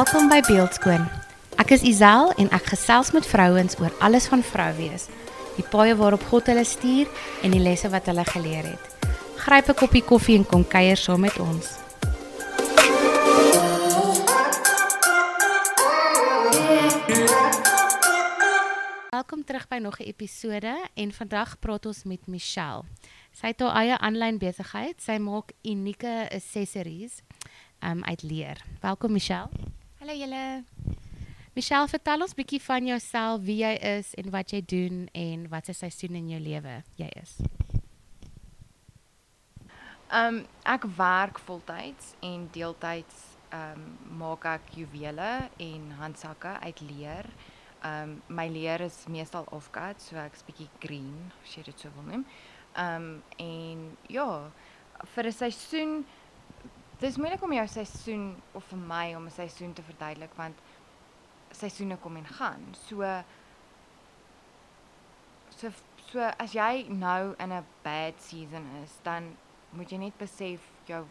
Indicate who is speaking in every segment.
Speaker 1: Welkom by Beeldskoon. Ek is Isel en ek gesels met vrouens oor alles van vrou wees. Die paaie waarop God hulle stuur en die lesse wat hulle geleer het. Gryp 'n koppie koffie en kom kuier saam met ons. Welkom terug by nog 'n episode en vandag praat ons met Michelle. Sy het haar eie aanlyn besigheid. Sy maak unieke accessories um uit leer. Welkom Michelle.
Speaker 2: Hallo julle.
Speaker 1: Michelle, vertel ons bietjie van jouself, wie jy is en wat jy doen en wat se seisoen in jou lewe jy is.
Speaker 2: Um ek werk voltyds en deeltyds um maak ek juwele en handsakke uit leer. Um my leer is meestal offcut, so ek's bietjie green, as jy dit so wil noem. Um en ja, vir 'n seisoen dis moeilik om jou seisoen of vir my om 'n seisoen te verduidelik want seisoene kom en gaan. So so so as jy nou in 'n bad season is, dan moet jy net besef jou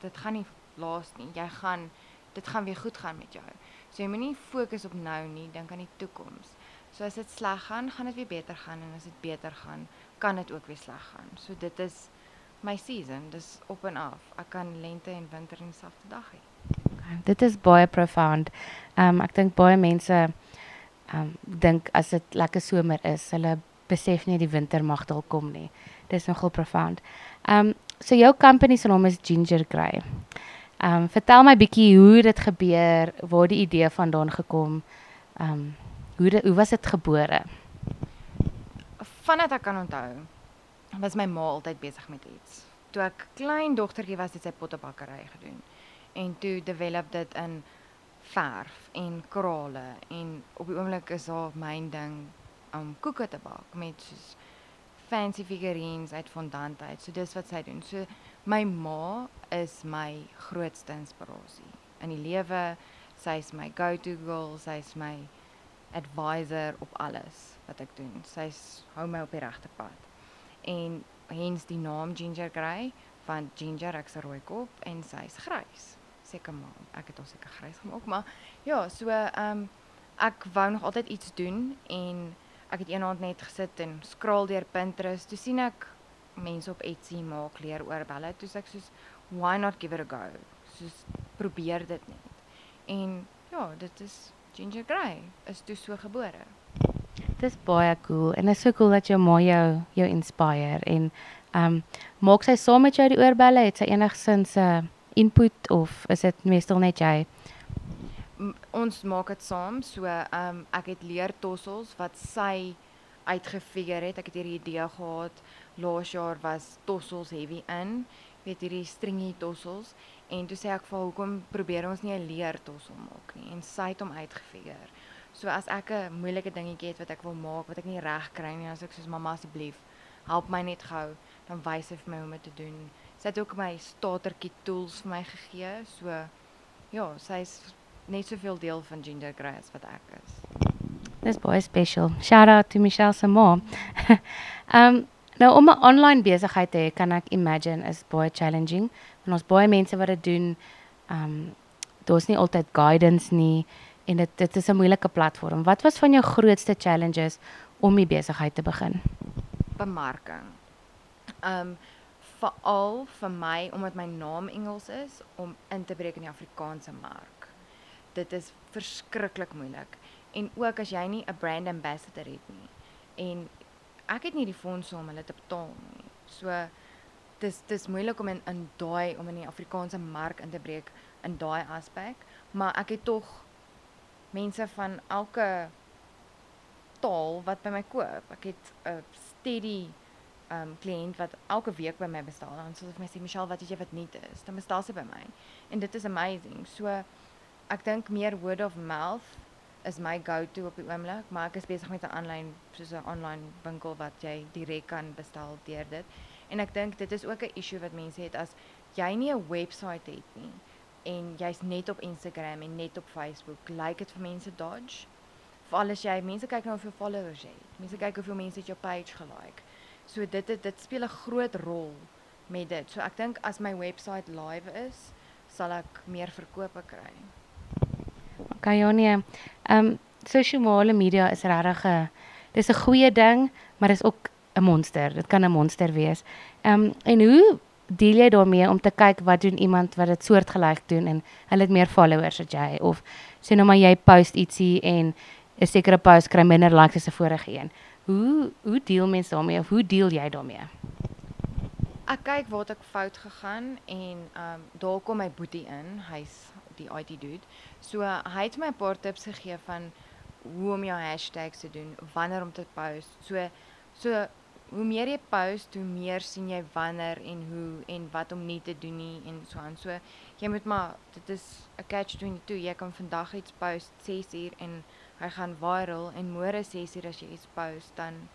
Speaker 2: dit gaan nie laas nie. Jy gaan dit gaan weer goed gaan met jou. So jy moenie fokus op nou nie, dink aan die toekoms. So as dit sleg gaan, gaan dit weer beter gaan en as dit beter gaan, kan dit ook weer sleg gaan. So dit is my season, dis op en af. Ek kan lente en winter in dieselfde dag hê.
Speaker 1: Okay, dit is baie profound. Um ek dink baie mense um dink as dit lekker somer is, hulle besef nie die winter mag dalk kom nie. Dis nogal profound. Um so jou company se naam is Ginger Grey. Um vertel my bietjie hoe dit gebeur, waar die idee vandaan gekom. Um hoe dit, hoe was dit gebore?
Speaker 2: Vandat ek kan onthou, was my ma altyd besig met iets. Toe ek klein dogtertjie was, het sy pottebakkery gedoen. En toe develop dit in verf en krale en op die oomblik is haar myn ding om koeke te bak met soos fancy figurines uit fondant uit. So dis wat sy doen. So my ma is my grootste inspirasie in die lewe. Sy's my go-to girl, sy's my advisor op alles wat ek doen. Sy's hou my op die regte pad. En hens die naam Ginger Grey van Ginger ek's 'n rooi kop en sy's grys. Seker maar, ek het hom seker grys gemaak, maar ja, so ehm um, ek wou nog altyd iets doen en ek het eendag net gesit en scroll deur Pinterest. Toe sien ek mense op Etsy maak leer oorbelle. Toe sê ek soos why not give it a go? Soos probeer dit net. En ja, dit is Ginger Grey is toe so gebore.
Speaker 1: Dis baie cool en is so cool dat jou ma jou jou inspireer en um maak sy saam met jou die oorbelle het sy enigsins 'n uh, input of is dit meestal net jy?
Speaker 2: Ons maak dit saam. So ehm um, ek het leer tossels wat sy uitgefigure het. Ek het hierdie idee gehad laas jaar was tossels heavy in. Weet hierdie stringie tossels en toe sê ek vir hoekom probeer ons nie 'n leer tossel maak nie en sy het hom uitgefigure. So as ek 'n moeilike dingetjie het wat ek wil maak wat ek nie reg kry nie, dan sê ek soos mamma asseblief help my net gou, dan wys sy vir my hoe om dit te doen. Sy het ook my startertjie tools vir my gegee. So ja, sy's net soveel deel van Ginger Grey as wat ek is.
Speaker 1: Dis baie special. Shout out to Michelle se ma. um nou om 'n online besigheid te hê, kan ek imagine is baie challenging. Want ons baie mense wat dit doen, um daar's nie altyd guidance nie en dit dit is 'n moeilike platform. Wat was van jou grootste challenges om die besigheid te begin?
Speaker 2: Bemarking. Um veral vir my omdat my naam Engels is om in te breek in die Afrikaanse mark. Dit is verskriklik moeilik. En ook as jy nie 'n brand ambassador het nie en ek het nie die fondse om hulle te betaal nie. So dis dis moeilik om in in daai om in die Afrikaanse mark in te breek in daai aspek, maar ek het tog mense van elke taal wat by my koop. Ek het 'n steady um kliënt wat elke week by my bestel. Dan sê my sê Michelle, wat het jy wat nuut is? Dan bestel sy by my. En dit is amazing. So ek dink meer word of mouth is my go-to op die oomblik, maar ek is besig met 'n aanlyn soos 'n online winkel wat jy direk kan bestel deur dit. En ek dink dit is ook 'n issue wat mense het as jy nie 'n webwerf het nie en jy's net op Instagram en net op Facebook, lyk like dit vir mense dodge. Veral as jy mense kyk nou hoeveel followers jy het. Mense kyk hoeveel mense het jou page gelike. So dit dit dit speel 'n groot rol met dit. So ek dink as my webwerf live is, sal ek meer verkope kry.
Speaker 1: Okay, ja nee. Ehm um, sosiale media is regtig 'n dis 'n goeie ding, maar dis ook 'n monster. Dit kan 'n monster wees. Ehm um, en hoe deel jy daarmee om te kyk wat doen iemand wat dit soortgelyk doen en hulle het meer followers as jy of sê nou maar jy post ietsie en 'n sekere post kry minder likes as 'n vorige een. Hoe hoe deel mense daarmee of hoe deel jy daarmee?
Speaker 2: Ek kyk waar ek fout gegaan en ehm um, daar kom my boetie in. Hy's die IT dude. So hy het my 'n paar tips gegee van hoe om jou hashtags te doen, wanneer om te post. So so hoe meer jy post, hoe meer sien jy wanneer en hoe en wat om nie te doen nie en so aan. So jy moet maar dit is 'n catch 22. Jy kan vandag iets post 6 uur en hy gaan viral en môre 6 uur as jy iets post dan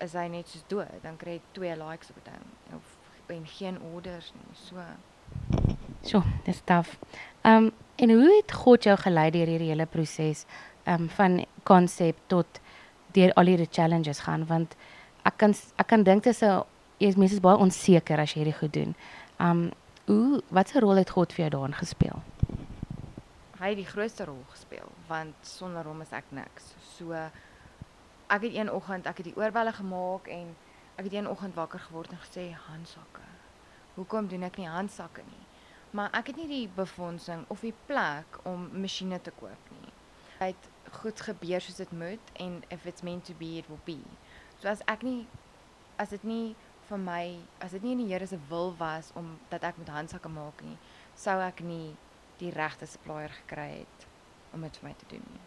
Speaker 2: is hy net soos dood. Dan kry jy 2 likes op 'n ding of en geen orders nie. So
Speaker 1: So, dis taaf. Ehm um, en hoe het God jou gelei deur hierdie hele proses ehm um, van konsep tot deur al hierdie challenges gaan want ek kan ek kan dink dis 'n jy's mense is baie onseker as jy hierdie goed doen. Um hoe watse rol het God vir jou daarin gespeel?
Speaker 2: Hy het die grootste rol gespeel want sonder hom is ek niks. So ek het een oggend ek het die oorbelle gemaak en ek het een oggend wakker geword en gesê handsakke. Hoekom doen ek nie handsakke nie? Maar ek het nie die befondsing of die plek om masjiene te koop nie. Dit goed gebeur soos dit moet en if it's meant to be it will be. So as ek nie as dit nie vir my as dit nie in die Here se wil was om dat ek met handsakke maak nie, sou ek nie die regte supplier gekry het om dit vir my te doen nie.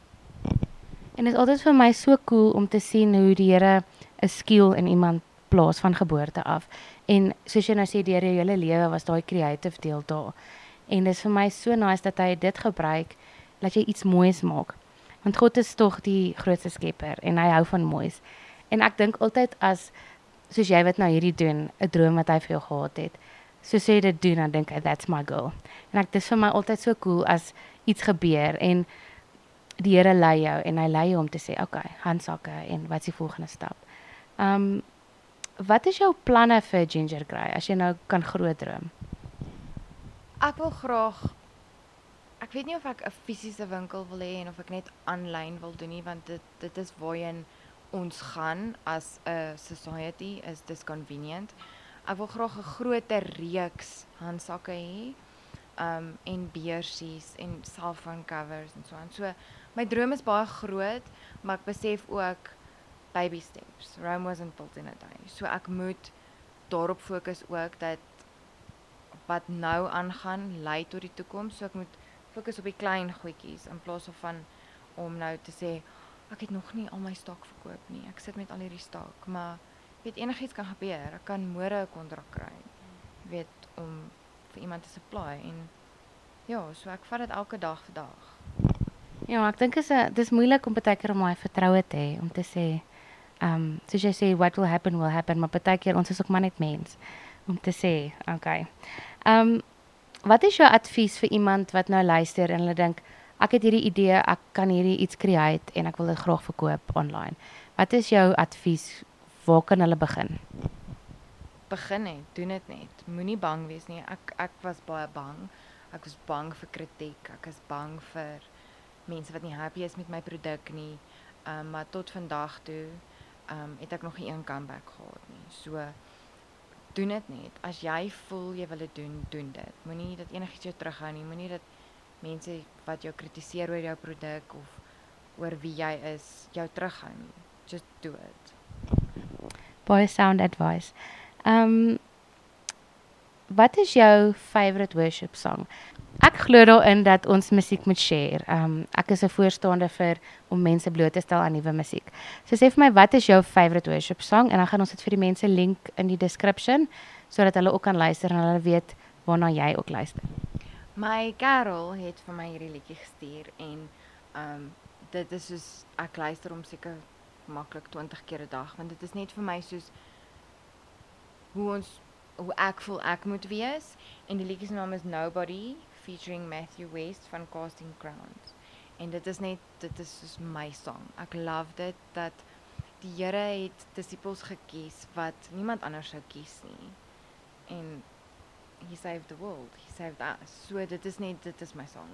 Speaker 1: En dit is altyd vir my so cool om te sien hoe die Here 'n skill in iemand plaas van geboorte af. En soos jy nou sê deur jou hele lewe was daai creative deel daar. En dit is vir my so nice dat hy dit gebruik dat jy iets moois maak. Want God is tog die grootste skepper en hy hou van moois. En ek dink altyd as soos jy wat nou hierdie doen, 'n droom wat hy vir jou gehad het. So sê dit doen dan dink ek that's my goal. En ek dis vir my altyd so cool as iets gebeur en die Here lei jou en hy lei jou om te sê, "Oké, okay, handsakke en wat is die volgende stap?" Um wat is jou planne vir Ginger Grey as jy nou kan groot droom?
Speaker 2: Ek wil graag ek weet nie of ek 'n fisiese winkel wil hê en of ek net aanlyn wil doen nie want dit dit is waarheen ons gaan as 'n society is dis convenient. Ek wil graag 'n groter reeks handsakke hê. Um en beursies en selfoon covers en so aan. So my droom is baie groot, maar ek besef ook baby steps. Rome wasn't built in a day. So ek moet daarop fokus ook dat wat nou aangaan lei tot die toekoms. So ek moet fokus op die klein goedjies in plaas van om nou te sê ek het nog nie al my stok verkoop nie. Ek sit met al hierdie stok, maar weet enigiets kan gebeur. Ek kan môre 'n kontrak kry. Weet om vir iemand te supply en ja, so ek vat dit elke dag vir dag.
Speaker 1: Ja, ek dink is 'n dis moeilik om baie keer om daai vertroue te hê om te sê ehm um, soos jy sê what will happen will happen, maar baie keer ons is ook maar net mens om te sê, okay. Ehm um, wat is jou advies vir iemand wat nou luister en hulle dink ek het hierdie idee, ek kan hierdie iets create en ek wil dit graag verkoop online. Wat is jou advies? Waar kan hulle begin?
Speaker 2: Begin net, doen dit net. Moenie bang wees nie. Ek ek was baie bang. Ek was bang vir kritiek. Ek is bang vir mense wat nie happy is met my produk nie. Ehm um, maar tot vandag toe ehm um, het ek nog nie een comeback gehad nie. So doen dit net. As jy voel jy wil dit doen, doen dit. Moenie dat enigiets jou terughou nie. Moenie dat mense wat jou kritiseer oor jou produk of oor wie jy is, jou terughou nie. Just do it.
Speaker 1: Baie sound advice. Ehm um, wat is jou favorite worship song? Ek glo daarin dat ons musiek moet share. Ehm um, ek is 'n voorstander vir om mense bloot te stel aan nuwe musiek. So sê vir my wat is jou favorite worship song en dan gaan ons dit vir die mense link in die description sodat hulle ook kan luister en hulle weet waarna jy ook luister.
Speaker 2: My Carol het vir my hierdie liedjie gestuur en ehm um, dit is soos ek luister hom seker maklik 20 keer 'n dag want dit is net vir my soos hoe ons hoe ek voel ek moet wees en die liedjie se naam is Nobody featuring Matthew West van Casting Crowns. En dit is net dit is soos my song. Ek love dit dat die Here het disippels gekies wat niemand anders sou kies nie. He saved the world. He saved us. So dit is net dit is my song.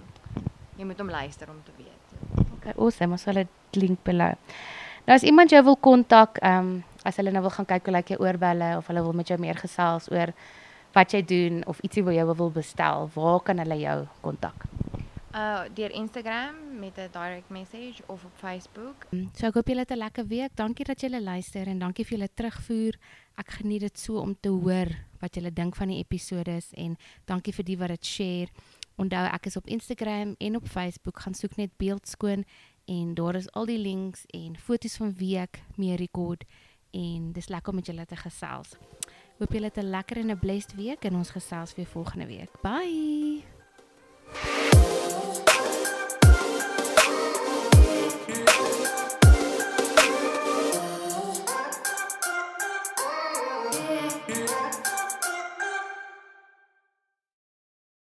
Speaker 2: Jy moet hom luister om te weet.
Speaker 1: Okay, awesome. Ons sal dit link below. Nou as iemand jou wil kontak, ehm um, as hulle nou wil gaan kyk hoe lyk jou oorbelle of hulle wil met jou meer gesels oor wat jy doen of ietsie wil jy wil bestel, waar kan hulle jou kontak?
Speaker 2: Uh deur Instagram met 'n direct message of op Facebook.
Speaker 1: So ek hoop julle het 'n lekker week. Dankie dat julle luister en dankie vir julle terugvoer. Ek geniet dit so om te hoor wat julle dink van die episodes en dankie vir die wat dit share. Onthou ek is op Instagram en op Facebook gaan soek net beeldskoon en daar is al die links en foto's van wie ek mee rekord en dis lekker om met julle te gesels. Hoop julle het 'n lekker en 'n blessed week en ons gesels weer volgende week. Bye.